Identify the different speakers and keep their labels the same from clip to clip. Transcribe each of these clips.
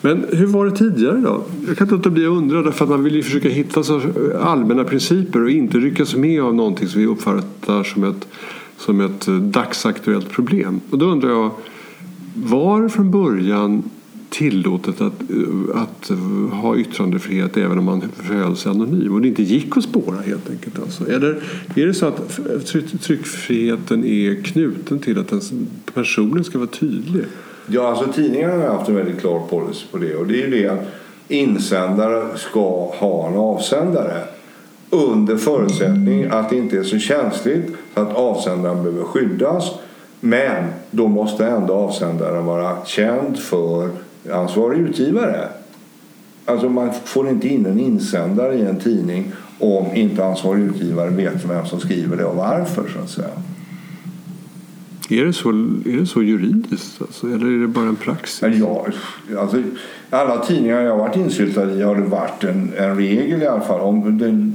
Speaker 1: Men hur var det tidigare då? Jag kan inte låta bli att undra därför att man vill ju försöka hitta så allmänna principer och inte ryckas med av någonting som vi uppfattar som ett, som ett dagsaktuellt problem. Och då undrar jag, var från början tillåtet att, att ha yttrandefrihet även om man förhöll sig anonym och det inte gick att spåra helt enkelt. Alltså. Eller är det så att tryckfriheten är knuten till att personen ska vara tydlig?
Speaker 2: Ja, alltså tidningarna har haft en väldigt klar policy på det och det är ju det att insändare ska ha en avsändare under förutsättning att det inte är så känsligt så att avsändaren behöver skyddas men då måste ändå avsändaren vara känd för ansvarig utgivare. Alltså man får inte in en insändare i en tidning om inte ansvarig utgivare vet vem som skriver det och varför så att säga.
Speaker 1: Är det så, är det så juridiskt alltså, eller är det bara en praxis?
Speaker 2: Ja, alltså, alla tidningar jag har varit insyltad i har det varit en, en regel i alla fall. Om den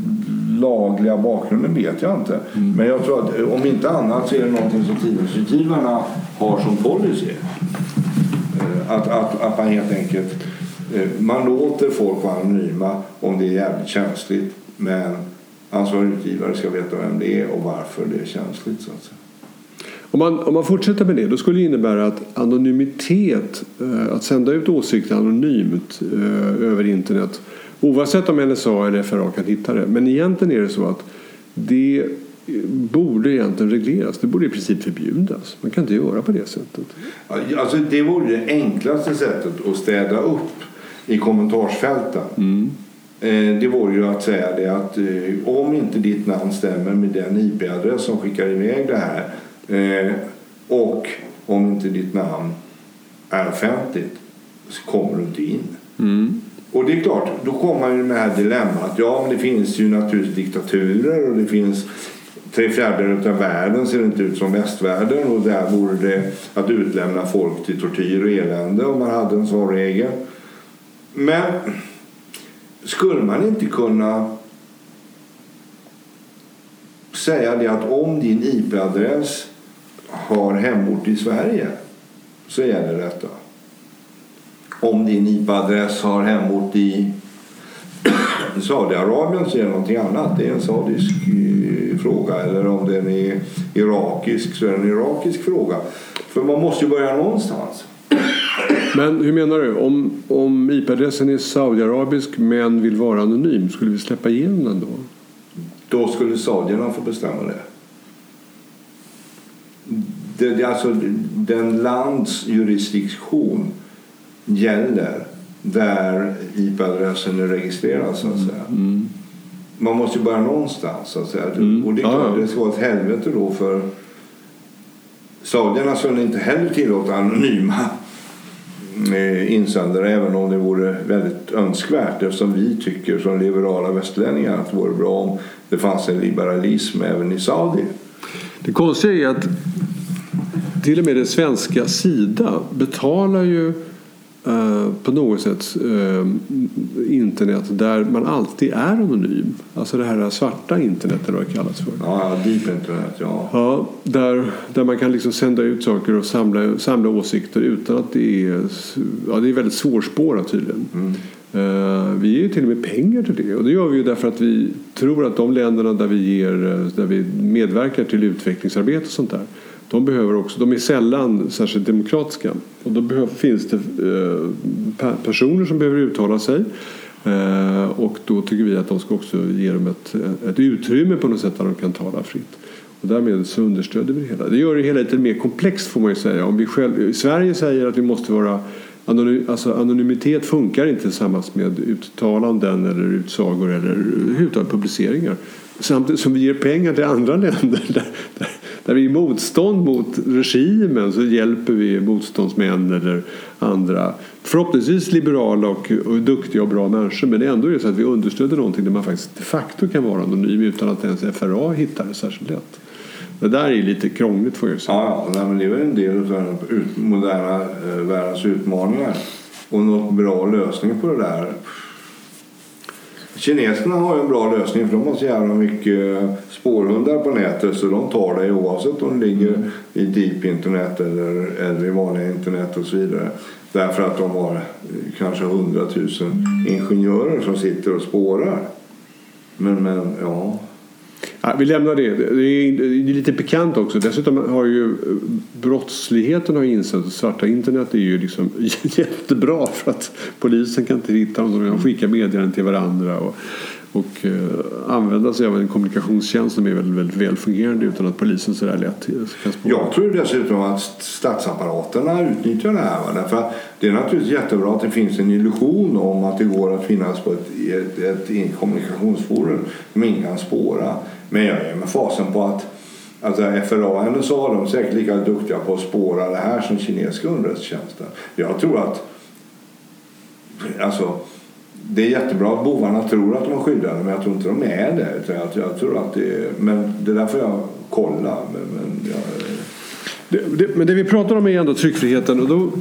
Speaker 2: lagliga bakgrunden vet jag inte. Mm. Men jag tror att om inte annat så är det någonting som tidningsutgivarna har som policy. Eh, att, att, att man helt enkelt eh, man låter folk vara anonyma om det är jävligt känsligt. Men ansvarig utgivare ska veta vem det är och varför det är känsligt. Så att säga.
Speaker 1: Om man, om man fortsätter med det, då skulle det innebära att anonymitet, eh, att sända ut åsikter anonymt över internet, oavsett om NSA eller FRA kan hitta det, men egentligen är det så att det borde egentligen regleras. Det borde i princip förbjudas. Man kan inte göra på det sättet.
Speaker 2: Alltså, det vore det enklaste sättet att städa upp i kommentarsfälten. Mm. Eh, det vore ju att säga det att eh, om inte ditt namn stämmer med den IP-adress som skickar iväg det här eh, och om inte ditt namn är offentligt så kommer du inte in. Mm. Och det är klart, då kommer man ju med det här dilemmat. Ja, men det finns ju naturligtvis diktaturer och det finns tre fjärdedelar av världen ser inte ut som västvärlden och där vore det att utlämna folk till tortyr och elände om man hade en sån regel. Men skulle man inte kunna säga det att om din IP-adress har hemort i Sverige så gäller detta. Om din IP-adress har hemort i Saudiarabien så är det någonting annat. Det är en saudisk eh, fråga. Eller om den är irakisk så är det en irakisk fråga. För man måste ju börja någonstans.
Speaker 1: Men hur menar du? Om, om IP-adressen är saudiarabisk men vill vara anonym, skulle vi släppa igenom den då?
Speaker 2: Då skulle saudierna få bestämma det. Det, alltså, den lands jurisdiktion gäller där IP-adressen är registrerad så att säga. Mm. Man måste ju börja någonstans så att säga. Mm. Och det är klart, ja, ja. det ska vara ett helvete då för saudierna skulle inte heller tillåta anonyma eh, insändare även om det vore väldigt önskvärt eftersom vi tycker som liberala västlänningar att det vore bra om det fanns en liberalism även i Saudi.
Speaker 1: Det konstiga är att till och med det svenska Sida betalar ju Eh, på något sätt uh, internet där man alltid är anonym. Alltså det här svarta internet eller vad det kallas för.
Speaker 2: Ja, deep internet. Ja.
Speaker 1: ja där, där man kan liksom sända ut saker och samla, samla åsikter utan att det är... Ja, det är väldigt svårspårat tydligen. Mm. Eh, vi ger ju till och med pengar till det och det gör vi ju därför att vi tror att de länderna där vi, ger, eh, där vi medverkar till utvecklingsarbete och sånt där de, behöver också, de är sällan särskilt demokratiska. Och då behöver, finns det eh, personer som behöver uttala sig. Och då tycker vi att de ska också ge dem ett, ett utrymme på något sätt där de kan tala fritt. Och därmed så understöder vi det hela. Det gör det hela lite mer komplext får man ju säga. Om vi själv, i Sverige säger att vi måste vara Anonym, alltså anonymitet funkar inte tillsammans med uttalanden eller utsagor eller överhuvudtaget publiceringar. Samtidigt som vi ger pengar till andra länder där, där, där vi är motstånd mot regimen så hjälper vi motståndsmän eller andra. Förhoppningsvis liberala och, och duktiga och bra människor men ändå är det så att vi understöder någonting där man faktiskt de facto kan vara anonym utan att ens FRA hittar det särskilt lätt. Det där är ju lite krångligt får jag säga.
Speaker 2: Ja, ja men det är väl en del av den moderna eh, världens utmaningar. Och något bra lösning på det där Kineserna har ju en bra lösning för de har så jävla mycket eh, spårhundar på nätet så de tar dig oavsett om du ligger i deep internet eller, eller i vanliga internet och så vidare. Därför att de har eh, kanske hundratusen ingenjörer som sitter och spårar. Men, men Ja,
Speaker 1: vi lämnar det. Det är, det är lite pikant också. Dessutom har ju eh, brottsligheten har insett att svarta internet är ju liksom jättebra för att polisen kan inte hitta dem. De kan skicka meddelanden till varandra och, och eh, använda sig av en kommunikationstjänst som är väldigt, väldigt väl fungerande utan att polisen så där lätt eh, kan
Speaker 2: spåra. Jag tror dessutom att statsapparaterna utnyttjar det här. Va? Därför att det är naturligtvis jättebra att det finns en illusion om att det går att finnas på ett, ett, ett kommunikationsforum som ingen kan spåra. Men jag ger mig fasen på att Alltså FRA och NSA de är säkert lika duktiga på att spåra det här som kinesiska underrättelsetjänsten. Jag tror att alltså, det är jättebra att bovarna tror att de är skyddade men jag tror inte de är det. Jag, jag tror att det är, men det där får jag kolla. Men, men jag,
Speaker 1: det, det, men det vi pratar om är ändå tryckfriheten. Och då,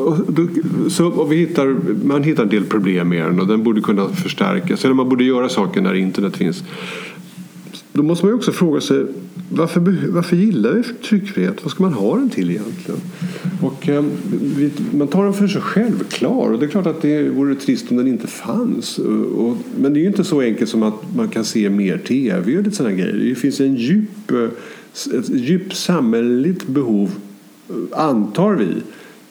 Speaker 1: och då, så, och vi hittar, man hittar en del problem med den och den borde kunna förstärkas. Eller man borde göra saker när internet finns. Då måste man ju också fråga sig varför, varför gillar vi tryckfrihet? Vad ska man ha den till egentligen? Och, eh, man tar den för sig självklar och det är klart att det vore trist om den inte fanns. Och, men det är ju inte så enkelt som att man kan se mer tv och lite sådana grejer. Det finns en djup, eh, ett djupt samhälleligt behov, eh, antar vi,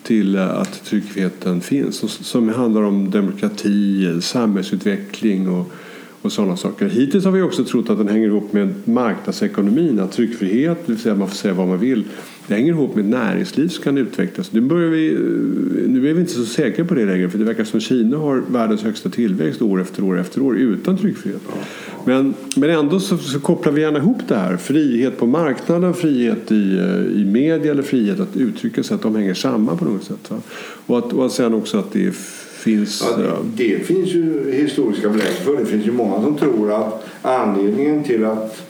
Speaker 1: till eh, att tryckfriheten finns som handlar om demokrati, samhällsutveckling och och sådana saker. Hittills har vi också trott att den hänger ihop med marknadsekonomin, att tryckfrihet, det vill säga att man får säga vad man vill, det hänger ihop med näringsliv som kan utvecklas. Nu, börjar vi, nu är vi inte så säkra på det längre för det verkar som Kina har världens högsta tillväxt år efter år efter år utan tryckfrihet. Men, men ändå så, så kopplar vi gärna ihop det här. Frihet på marknaden, frihet i, eh, i media eller frihet att uttrycka sig, att de hänger samman på något sätt. Va? Och, att, och sen också att det är finns...
Speaker 2: Ja, det, det, finns ju historiska belägg för. Det finns ju många som tror att anledningen till att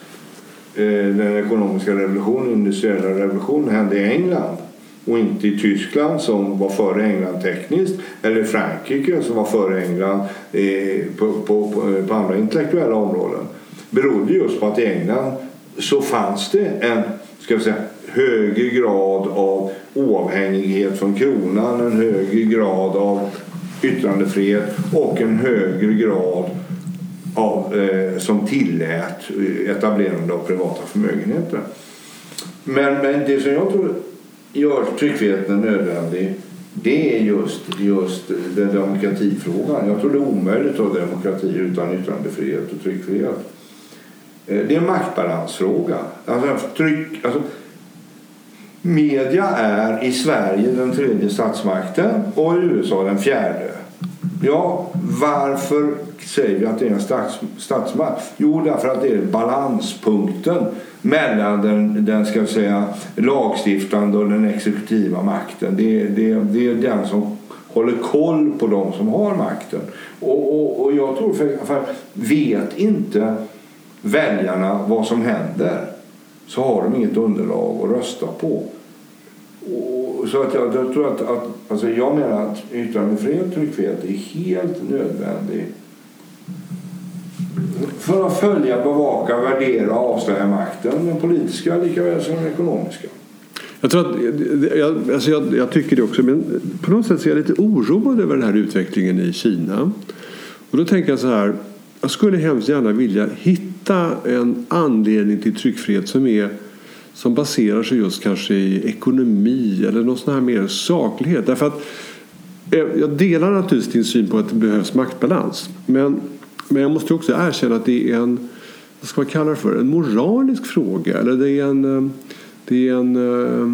Speaker 2: eh, den ekonomiska revolutionen, industriella revolutionen hände i England och inte i Tyskland som var före England tekniskt eller Frankrike som var före England eh, på, på, på, på, andra intellektuella områden berodde just på att i England så fanns det en ska vi säga, högre grad av oavhängighet från kronan, en högre grad av yttrandefrihet och en högre grad av, eh, som tillät eh, etablerande av privata förmögenheter. Men, men det som jag tror gör tryckfriheten nödvändig det är just, just den demokratifrågan. Jag tror det är omöjligt att ha demokrati utan yttrandefrihet och tryckfrihet. Eh, det är en maktbalansfråga. Alltså, tryck, alltså, media är i Sverige den tredje statsmakten och i USA den fjärde. Ja, varför säger vi att det är en stats, statsmakt? Jo, därför att det är balanspunkten mellan den, den ska säga, lagstiftande och den exekutiva makten. Det, det, det är den som håller koll på de som har makten. Och, och, och jag tror, för, för vet inte väljarna vad som händer så har de inget underlag att rösta på. Och, så att jag, jag tror att, att alltså jag menar att yttrandefrihet och tryckfrihet är helt nödvändig för att följa, bevaka, värdera och avslöja makten, den politiska lika väl som den ekonomiska.
Speaker 1: Jag, tror att, jag, alltså jag, jag, tycker det också, men på något sätt är jag lite oroad över den här utvecklingen i Kina. Och då tänker jag så här, jag skulle hemskt gärna vilja hitta hitta en anledning till tryckfrihet som är som baserar sig just kanske i ekonomi eller någon sån här mer saklighet. Därför att eh, jag delar naturligtvis din syn på att det behövs maktbalans. Men, men jag måste också erkänna att det är en, vad ska man kalla det för, en moralisk fråga. Eller det är en, eh, det är en eh,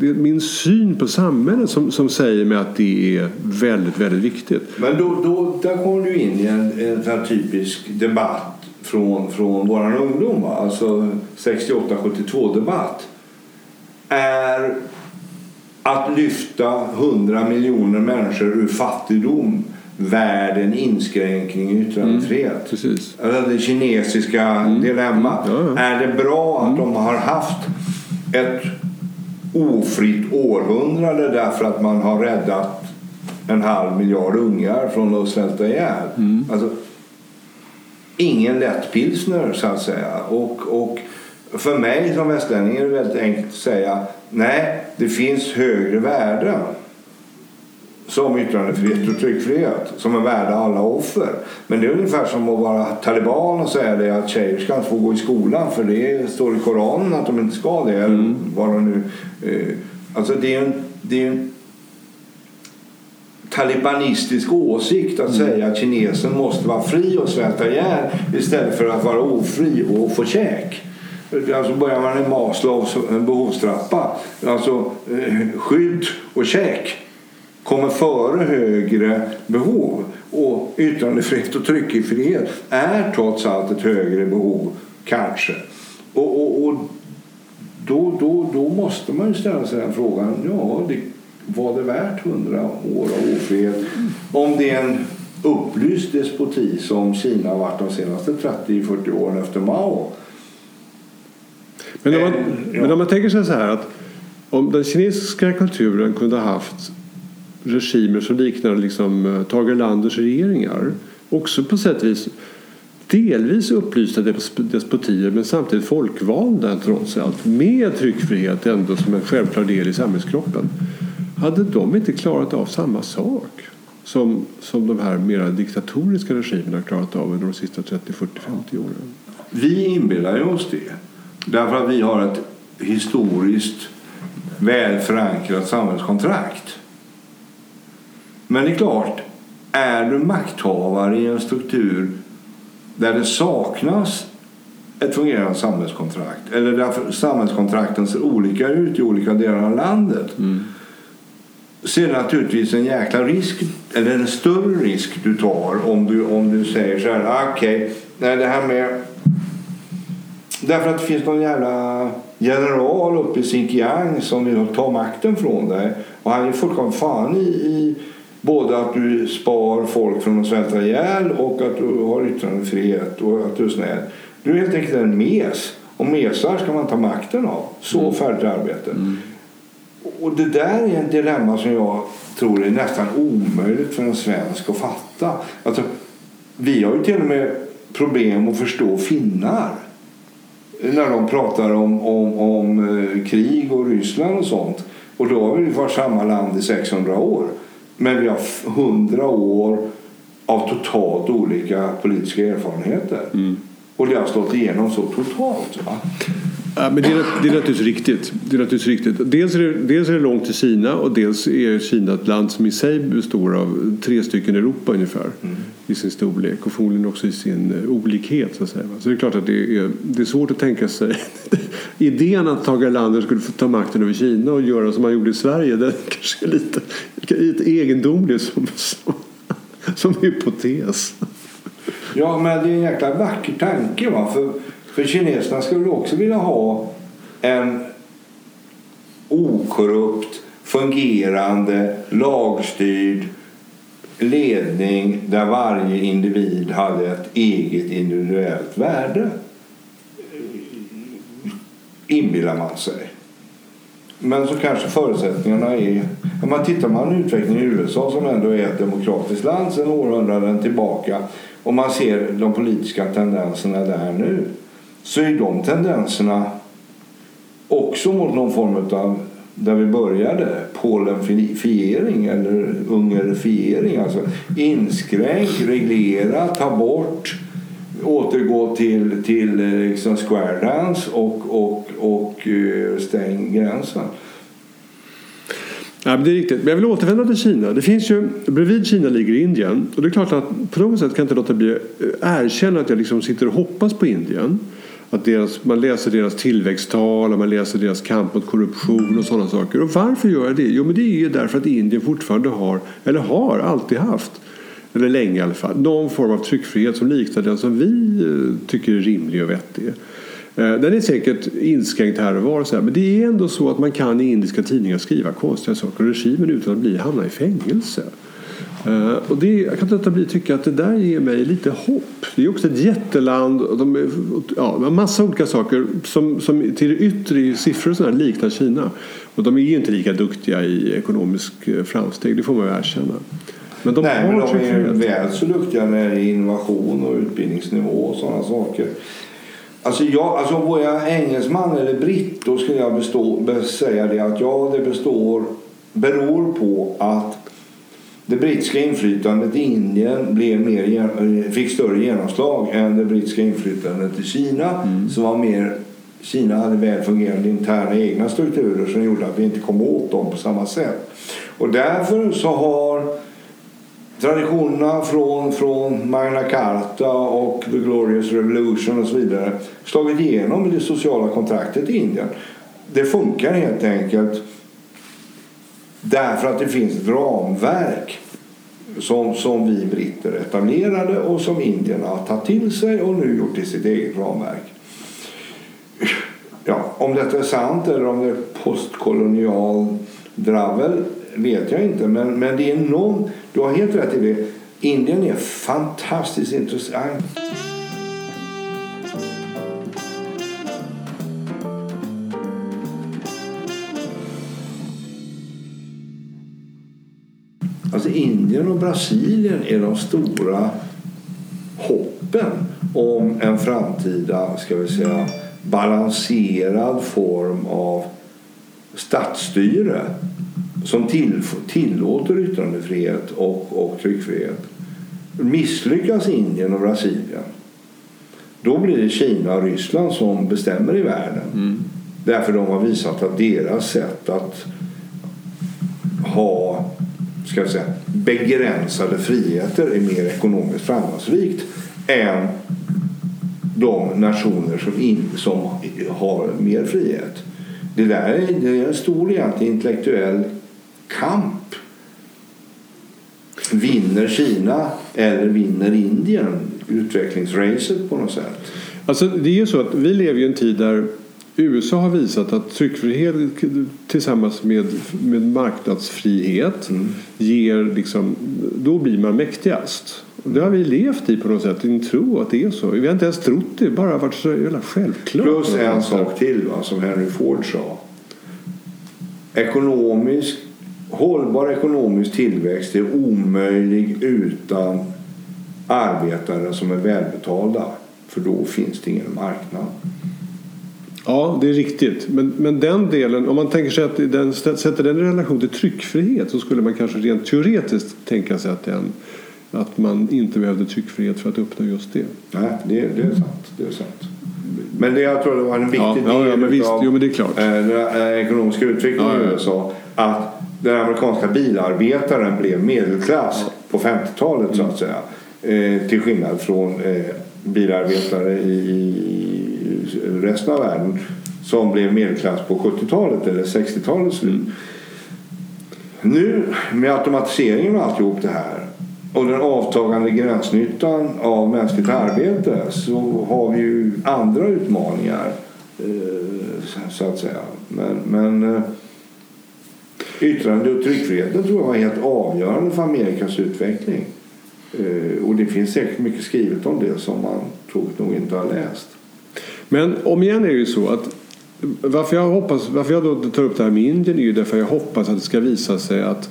Speaker 1: det är min syn på samhället som, som säger mig att det är väldigt, väldigt viktigt.
Speaker 2: Men då, då, där kommer du in i en, en typisk debatt från, från vår ungdom, va? alltså 68-72 debatt, är att lyfta 100 miljoner människor ur fattigdom värd en inskränkning i yttrandefrihet. Mm, alltså det kinesiska mm. dilemmat. Ja, ja. Är det bra att mm. de har haft ett ofritt århundrade därför att man har räddat en halv miljard ungar från att svälta ihjäl. Mm. Alltså, ingen lätt pilsner så att säga. Och, och för mig som västlänning är det väldigt enkelt att säga nej, det finns högre värden som yttrandefrihet och tryckfrihet som är värda alla offer. Men det är ungefär som att vara taliban och säga det att tjejer ska inte få gå i skolan för det står i Koranen att de inte ska det. Mm. Eller vad nu, eh, alltså det är en, det är en talibanistisk åsikt att mm. säga att kinesen måste vara fri och svälta ihjäl istället för att vara ofri och få käk. Alltså börjar man i Maslows behovstrappa, alltså eh, skydd och käk kommer före högre behov. Och yttrandefrihet och tryckfrihet är trots allt ett högre behov, kanske. Och, och, och då, då, då måste man ju ställa sig den frågan. Ja, det, var det värt hundra år av ofrihet? Om det är en upplyst despoti som Kina har varit de senaste 30-40 åren efter Mao.
Speaker 1: Men om, man, eh, ja. men om man tänker sig så här att om den kinesiska kulturen kunde haft regimer som liknar liksom eh, Tage Erlanders regeringar. Också på sätt och vis delvis upplysta despotier men samtidigt folkvalda trots allt. Med tryckfrihet ändå som en självklar del i samhällskroppen. Hade de inte klarat av samma sak som, som de här mera diktatoriska regimerna klarat av under de sista 30, 40, 50 åren?
Speaker 2: Vi inbillar oss det. Därför att vi har ett historiskt väl förankrat samhällskontrakt. Men det är klart, är du makthavare i en struktur där det saknas ett fungerande samhällskontrakt eller där samhällskontrakten ser olika ut i olika delar av landet mm. så är det naturligtvis en jäkla risk, eller en större risk du tar om du, om du säger så här, ah, okej, okay, det här med Därför att det finns någon jävla general uppe i Xinjiang som vill ta makten från dig. Och han är fullkomligt fan i, i Både att du spar folk från att svälta ihjäl och att du har yttrandefrihet och att du är snäll. Du är helt enkelt en mes. Och mesar ska man ta makten av. Så mm. färdigt arbete. Mm. Och det där är en dilemma som jag tror är nästan omöjligt för en svensk att fatta. Alltså, vi har ju till och med problem att förstå finnar. När de pratar om, om, om eh, krig och Ryssland och sånt. Och då har vi varit samma land i 600 år. Men vi har hundra år av totalt olika politiska erfarenheter. Mm. Och det har slått igenom så totalt. Va?
Speaker 1: Ja, men det, är, det är naturligtvis riktigt. Det är naturligtvis riktigt. Dels, är det, dels är det långt till Kina och dels är Kina ett land som i sig består av tre stycken Europa ungefär mm i sin storlek och förmodligen också i sin eh, olikhet. Så, att säga. så det är klart att det är, det är svårt att tänka sig idén att Tage Erlander skulle få ta makten över Kina och göra som han gjorde i Sverige den kanske är lite, lite egendomlig som, som, som hypotes.
Speaker 2: Ja, men det är en jäkla vacker tanke. Va? För för kineserna skulle också vilja ha en okorrupt, fungerande, lagstyrd ledning där varje individ hade ett eget individuellt värde. Inbillar man sig. Men så kanske förutsättningarna är... Om man tittar man utvecklingen i USA som ändå är ett demokratiskt land sedan århundraden tillbaka och man ser de politiska tendenserna där nu så är de tendenserna också mot någon form av där vi började, polenfiering eller Ungerfiering. Alltså inskränk, reglera, ta bort, återgå till, till eh, liksom square dance och, och, och eh, stäng gränsen.
Speaker 1: Ja, det är riktigt. Men jag vill återvända till Kina. Det finns ju, bredvid Kina ligger Indien. Och det är klart att på något sätt kan jag inte låta bli att erkänna att jag liksom sitter och hoppas på Indien att deras, man läser deras tillväxttal och man läser deras kamp mot korruption och sådana saker. Och varför gör jag det? Jo, men det är ju därför att Indien fortfarande har, eller har alltid haft, eller länge i alla fall, någon form av tryckfrihet som liknar den som vi eh, tycker är rimlig och vettig. Eh, den är säkert inskränkt här och var, och så här, men det är ändå så att man kan i indiska tidningar skriva konstiga saker om regimen utan att bli, hamna i fängelse. Uh, och det, jag kan inte bli tycka att det där ger mig lite hopp. Det är också ett jätteland. Och de ja, en massa olika saker som, som till det yttre i siffror och sådär liknar Kina. Och de är ju inte lika duktiga i ekonomisk eh, framsteg, det får man ju erkänna.
Speaker 2: Men de, Nej, men de är väl så duktiga när det är innovation och utbildningsnivå och sådana saker. Alltså, jag, alltså vore jag engelsman eller britt då skulle jag bestå, säga det att ja, det består, beror på att det brittiska inflytandet i Indien blev mer, fick större genomslag än det brittiska inflytandet i Kina mm. som var mer Kina hade väl fungerande interna egna strukturer som gjorde att vi inte kom åt dem på samma sätt. Och därför så har traditionerna från, från Magna Carta och The Glorious Revolution och så vidare slagit igenom i det sociala kontraktet i Indien. Det funkar helt enkelt därför att det finns ett ramverk som, som vi britter etablerade och som indierna har tagit till sig och nu gjort till sitt eget ramverk. Ja, om detta är sant eller om det är postkolonial dravel vet jag inte. Men, men det är någon, du har helt rätt i det. Indien är fantastiskt intressant. Indien och Brasilien är de stora hoppen om en framtida, ska vi säga, balanserad form av statsstyre som till, tillåter yttrandefrihet och, och tryckfrihet. Misslyckas Indien och Brasilien då blir det Kina och Ryssland som bestämmer i världen. Mm. Därför de har visat att deras sätt att ha ska jag säga, begränsade friheter är mer ekonomiskt framgångsrikt än de nationer som, in, som har mer frihet. Det där är, det är en stor egentligen intellektuell kamp. Vinner Kina eller vinner Indien utvecklingsracet på något sätt?
Speaker 1: Alltså det är ju så att vi lever i en tid där USA har visat att tryckfrihet tillsammans med, med marknadsfrihet mm. ger liksom, då blir man mäktigast. Det har vi levt i på något sätt, en tro att det är så. Vi har inte ens trott det, bara varit så jävla självklart.
Speaker 2: Plus en sak till va, som Henry Ford sa. Ekonomisk hållbar ekonomisk tillväxt är omöjlig utan arbetare som är välbetalda. För då finns det ingen marknad.
Speaker 1: Ja, det är riktigt. Men, men den delen, om man tänker sig att den, sätter den i relation till tryckfrihet så skulle man kanske rent teoretiskt tänka sig att, den, att man inte behövde tryckfrihet för att uppnå just det.
Speaker 2: Nej, det, det är sant. Det är sant. Men det, jag tror det var en viktig ja, del
Speaker 1: ja, ja, men visst, av jo, men det är klart.
Speaker 2: Eh, den ekonomiska utvecklingen ja, ja. i USA. Att den amerikanska bilarbetaren blev medelklass ja. på 50-talet så att säga. Eh, till skillnad från eh, bilarbetare i, i, resten av världen som blev medelklass på 70-talet eller 60-talets slut. Mm. Nu med automatiseringen och alltihop det här och den avtagande gränsnyttan av mänskligt arbete så har vi ju andra utmaningar eh, så att säga. Men, men eh, Yttrande och tryckfriheten tror jag var helt avgörande för Amerikas utveckling. Eh, och det finns säkert mycket skrivet om det som man tråkigt nog inte har läst.
Speaker 1: Men om igen är det ju så att varför jag, hoppas, varför jag då tar upp det här med Indien är ju därför jag hoppas att det ska visa sig att,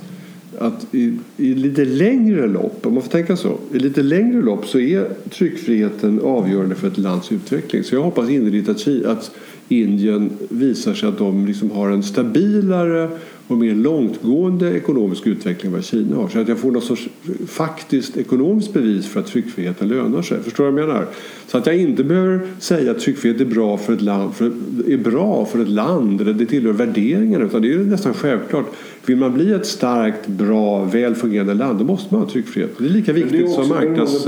Speaker 1: att i, i lite längre lopp, om man får tänka så, i lite längre lopp så är tryckfriheten avgörande för ett lands utveckling. Så jag hoppas innerligt att, att Indien visar sig att de liksom har en stabilare och mer långtgående ekonomisk utveckling än vad Kina har. Så att jag får något sorts faktiskt ekonomiskt bevis för att tryckfriheten lönar sig. Förstår du vad jag menar? Så att jag inte behöver säga att tryckfrihet är bra för ett land, för, är bra för ett land eller det tillhör värderingarna. Utan det är nästan självklart. Vill man bli ett starkt, bra, väl fungerande land då måste man ha tryckfrihet. Det är lika viktigt som marknads...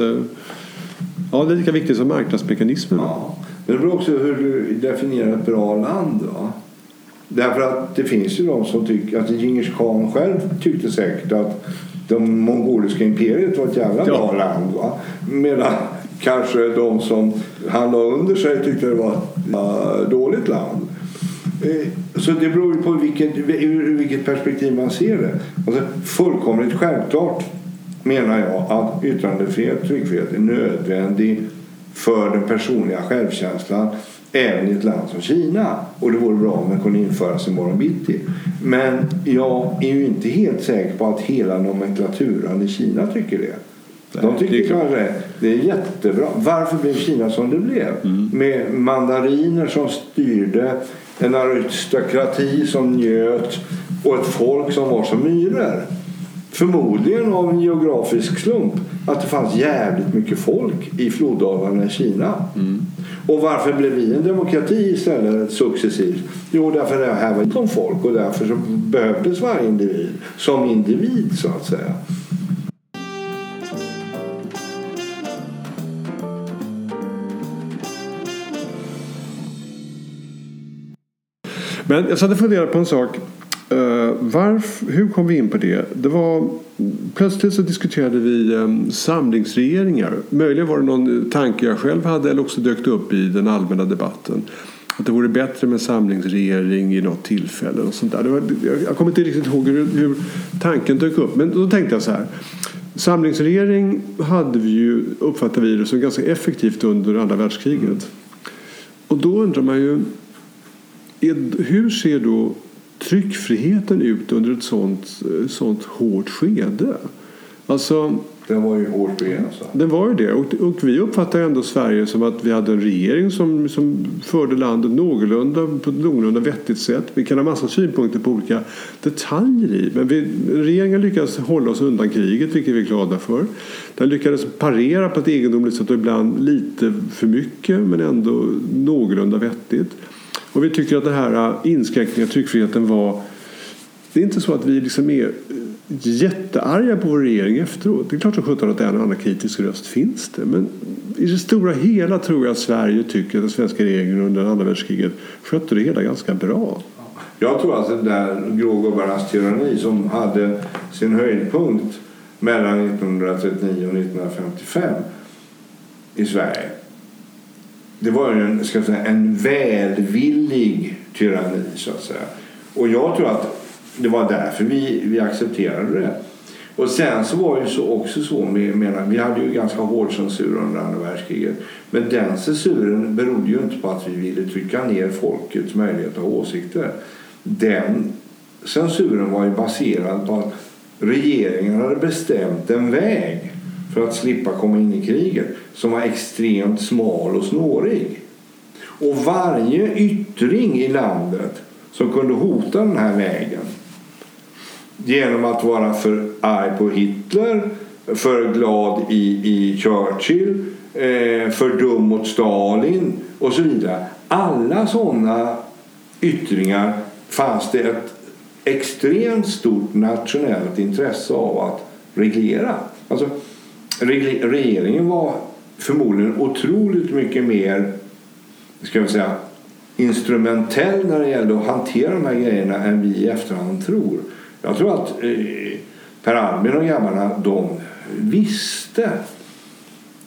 Speaker 1: Ja, det är lika viktigt som marknadsmekanismerna. Ja.
Speaker 2: Men det beror också hur du definierar ett bra land. Va? Därför att det finns ju de som tycker, att Djingis khan själv tyckte säkert att det mongoliska imperiet var ett jävla bra ja. land. Va? Medan kanske de som han la under sig tyckte det var ett dåligt land. Eh, så det beror ju på vilket, ur vilket perspektiv man ser det. Alltså, fullkomligt självklart menar jag att yttrandefrihet och tryckfrihet är nödvändig för den personliga självkänslan även i ett land som Kina. Och det vore bra om den kunde införas imorgon bitti. Men jag är ju inte helt säker på att hela nomenklaturan i Kina tycker det. De tycker det är, kanske det är jättebra. Varför blev Kina som det blev? Mm. Med mandariner som styrde, en aristokrati som njöt och ett folk som var som myror. Förmodligen av en geografisk slump att det fanns jävligt mycket folk i floddalarna i Kina. Mm. Och varför blev vi en demokrati istället successivt? Jo, därför det här var som folk och därför så behövdes varje individ som individ så att säga.
Speaker 1: Men jag satt och funderade på en sak. Uh, varf, hur kom vi in på det? det var, plötsligt så diskuterade vi um, samlingsregeringar. Möjligen var det någon eh, tanke jag själv hade eller också dök det upp i den allmänna debatten. Att det vore bättre med samlingsregering i något tillfälle. Och sånt där. Var, jag kommer inte riktigt ihåg hur, hur, tanken dök upp. Men då tänkte jag så här. Samlingsregering hade vi ju, uppfattade vi det som ganska effektivt under andra världskriget. Och då undrar man ju hur ser då tryckfriheten ut under ett sånt, sånt hårt skede? Alltså,
Speaker 2: den var ju hårt begränsad.
Speaker 1: Den var ju det. Och, och vi uppfattar ändå Sverige som att vi hade en regering som, som förde landet någorlunda på ett någorlunda vettigt sätt. Vi kan ha massa synpunkter på olika detaljer i. Men vi, regeringen lyckades hålla oss undan kriget, vilket vi är glada för. Den lyckades parera på ett egendomligt sätt och ibland lite för mycket, men ändå någorlunda vettigt. Och vi tycker att den här äh, inskränkningen av tryckfriheten var... Det är inte så att vi liksom är äh, jättearga på vår regering efteråt. Det är klart som sjutton att en och annan kritisk röst finns det. Men i det stora hela tror jag att Sverige tycker att den svenska regeringen under andra världskriget skötte det hela ganska bra.
Speaker 2: Jag tror alltså att den där grågubbarnas tyranni som hade sin höjdpunkt mellan 1939 och 1955 i Sverige det var en, ska säga, en välvillig tyranni så att säga. Och jag tror att det var därför vi, vi accepterade det. Och sen så var det så också så med, vi hade ju ganska hård censur under andra världskriget. Men den censuren berodde ju inte på att vi ville trycka ner folkets möjlighet att ha åsikter. Den censuren var ju baserad på att regeringen hade bestämt en väg för att slippa komma in i kriget som var extremt smal och snårig. Och varje yttring i landet som kunde hota den här vägen genom att vara för arg på Hitler, för glad i, i Churchill, eh, för dum mot Stalin och så vidare. Alla sådana yttringar fanns det ett extremt stort nationellt intresse av att reglera. Alltså, regeringen var förmodligen otroligt mycket mer ska vi säga, instrumentell när det gällde att hantera de här grejerna än vi i efterhand tror. Jag tror att eh, Per Albin och grabbarna de visste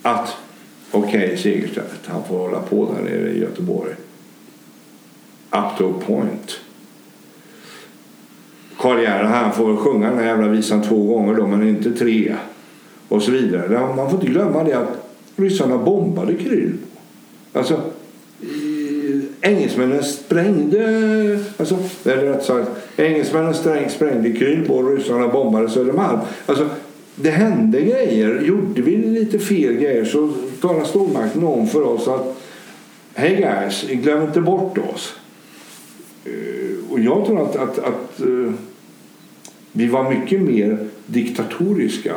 Speaker 2: att okej, okay, Segerstedt han får hålla på där nere i Göteborg. Up to a point. Karl Gerhard han får väl sjunga den här jävla visan två gånger då, men inte tre och så vidare. Man får inte glömma det att ryssarna bombade Krylbo. Alltså, engelsmännen sprängde, alltså, eller rätt sagt, engelsmännen sträng, sprängde Krylbo och ryssarna bombade Södermalm. Alltså, det hände grejer. Gjorde vi lite fel grejer så talade stormakten om för oss att Hej guys, glöm inte bort oss. Eh, och jag tror att, att, att eh, vi var mycket mer diktatoriska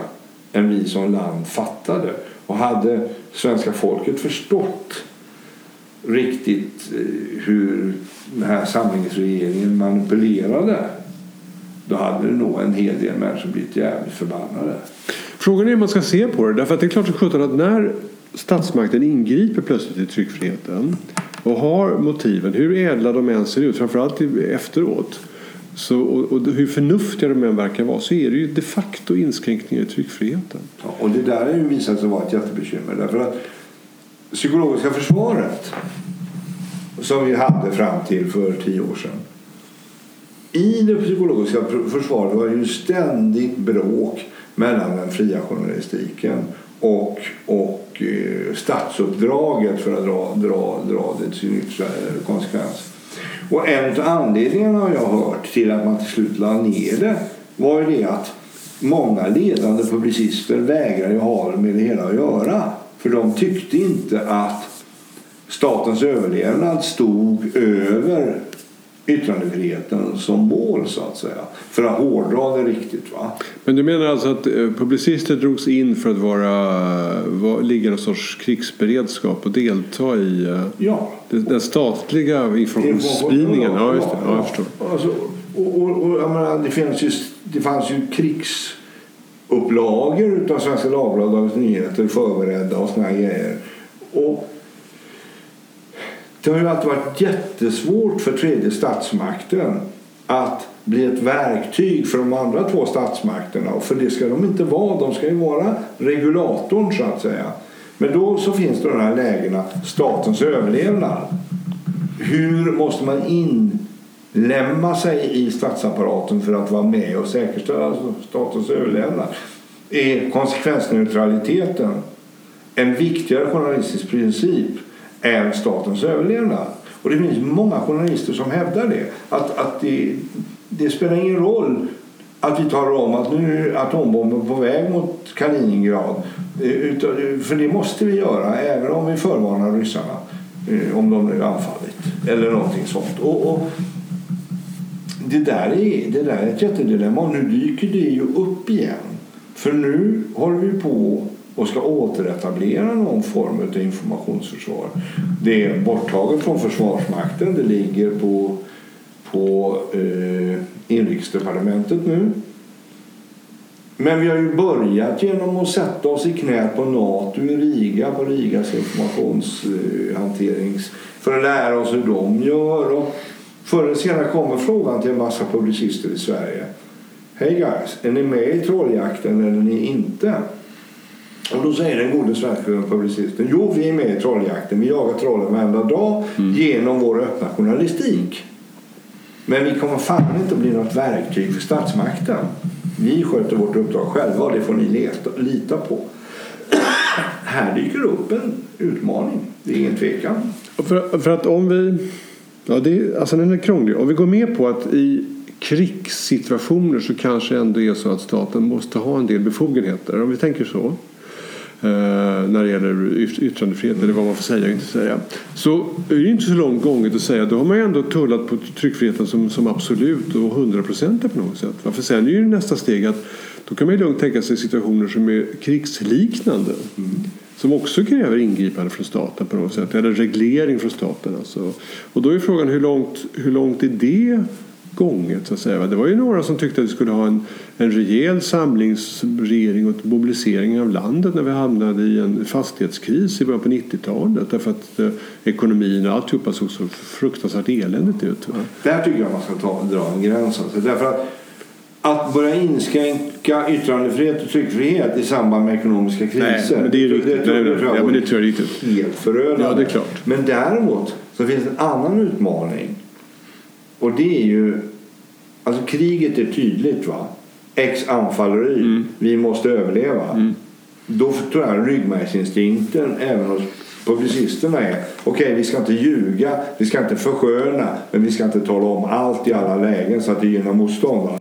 Speaker 2: än vi som land fattade. Och hade svenska folket förstått riktigt eh, hur den här samlingsregeringen manipulerade då hade det nog en hel del människor blivit jävligt förbannade.
Speaker 1: Frågan är hur man ska se på det. Därför att det är klart som att när statsmakten ingriper plötsligt i tryckfriheten och har motiven, hur ädla de än ser ut, framförallt efteråt, så, och, och, hur förnuftiga de än verkar vara så är det ju de facto inskränkningar i tryckfriheten.
Speaker 2: Ja, och det där har ju visat sig vara ett jättebekymmer. Därför att psykologiska försvaret som vi hade fram till för tio år sedan. I det psykologiska försvaret var det ju ständigt bråk mellan den fria journalistiken och, och eh, statsuppdraget för att dra, dra, dra det till sin yttersta konsekvens. Och en av anledningarna har jag hört till att man till slut lade ner det var ju det att många ledande publicister vägrade ha med det hela att göra. För de tyckte inte att statens överlevnad stod över yttrandefriheten som mål så att säga. För att hårdra det riktigt. Va?
Speaker 1: Men du menar alltså att eh, publicister drogs in för att vara, var, ligga någon sorts krigsberedskap och delta i eh,
Speaker 2: ja.
Speaker 1: den statliga informationsspridningen? Ja, just det. Ja, jag förstår.
Speaker 2: Alltså, och, och, och, menar, det, finns ju, det fanns ju krigsupplagor av Svenska Dagbladet och Dagens Nyheter förberedda och såna grejer. Och det har ju alltid varit jättesvårt för tredje statsmakten att bli ett verktyg för de andra två statsmakterna. Och för det ska de inte vara. De ska ju vara regulatorn så att säga. Men då så finns det de här lägena, statens överlevnad. Hur måste man inlämna sig i statsapparaten för att vara med och säkerställa statens överlevnad? Är konsekvensneutraliteten en viktigare journalistisk princip är statens överlevnad. Och det finns många journalister som hävdar det. Att, att det, det spelar ingen roll att vi talar om att nu är atombomben på väg mot Kaliningrad. Eh, eh, för det måste vi göra även om vi förvarnar ryssarna eh, om de nu anfallit. Eller någonting sånt. Och, och, det, där är, det där är ett jättedilemma och nu dyker det ju upp igen. För nu håller vi på och ska återetablera någon form av informationsförsvar. Det är borttaget från Försvarsmakten. Det ligger på, på eh, inrikesdepartementet nu. Men vi har ju börjat genom att sätta oss i knät på Nato i Riga, på Rigas informationshanterings... för att lära oss hur de gör. Och förr eller senare kommer frågan till en massa publicister i Sverige. Hej guys, är ni med i trolljakten eller är ni inte? Och då säger den gode svenska publicisten Jo, vi är med i trolljakten. Vi jagar trollen varenda dag mm. genom vår öppna journalistik. Men vi kommer fan inte att bli något verktyg för statsmakten. Vi sköter vårt uppdrag själva och det får ni leta, lita på. Här dyker upp en utmaning. Det är ingen tvekan.
Speaker 1: För, för att om vi... Ja, det, alltså den är krånglig. Om vi går med på att i krigssituationer så kanske ändå är så att staten måste ha en del befogenheter. Om vi tänker så. Eh, när det gäller yttrandefrihet eller vad man får säga och inte säga. Så är det inte så långt gånget att säga då har man ju ändå tullat på tryckfriheten som, som absolut och hundraprocentig på något sätt. För sen är ju nästa steg att då kan man ju lugnt tänka sig situationer som är krigsliknande. Mm. Som också kräver ingripande från staten på något sätt. Eller reglering från staten. Alltså. Och då är frågan hur långt, hur långt är det gånget. Så att säga. Det var ju några som tyckte att vi skulle ha en, en rejäl samlingsregering och mobilisering av landet när vi hamnade i en fastighetskris i början på 90-talet. Därför att eh, ekonomin och alltihopa såg så fruktansvärt eländigt ut. Va?
Speaker 2: Där tycker jag man ska ta, dra en gräns. Alltså. Därför att, att börja inskränka yttrandefrihet och tryckfrihet i samband med ekonomiska kriser.
Speaker 1: Nej, men det är riktigt. Det, det, det, ja, men det tror jag är riktigt.
Speaker 2: Helt förödande.
Speaker 1: Ja, det är klart.
Speaker 2: Men däremot så finns en annan utmaning och det är ju... Alltså kriget är tydligt. va? X anfaller Y. Mm. Vi måste överleva. Mm. Då tror jag ryggmärgsinstinkten även hos publicisterna är okej, okay, vi ska inte ljuga, vi ska inte försköna, men vi ska inte tala om allt i alla lägen så att det gynnar motståndaren.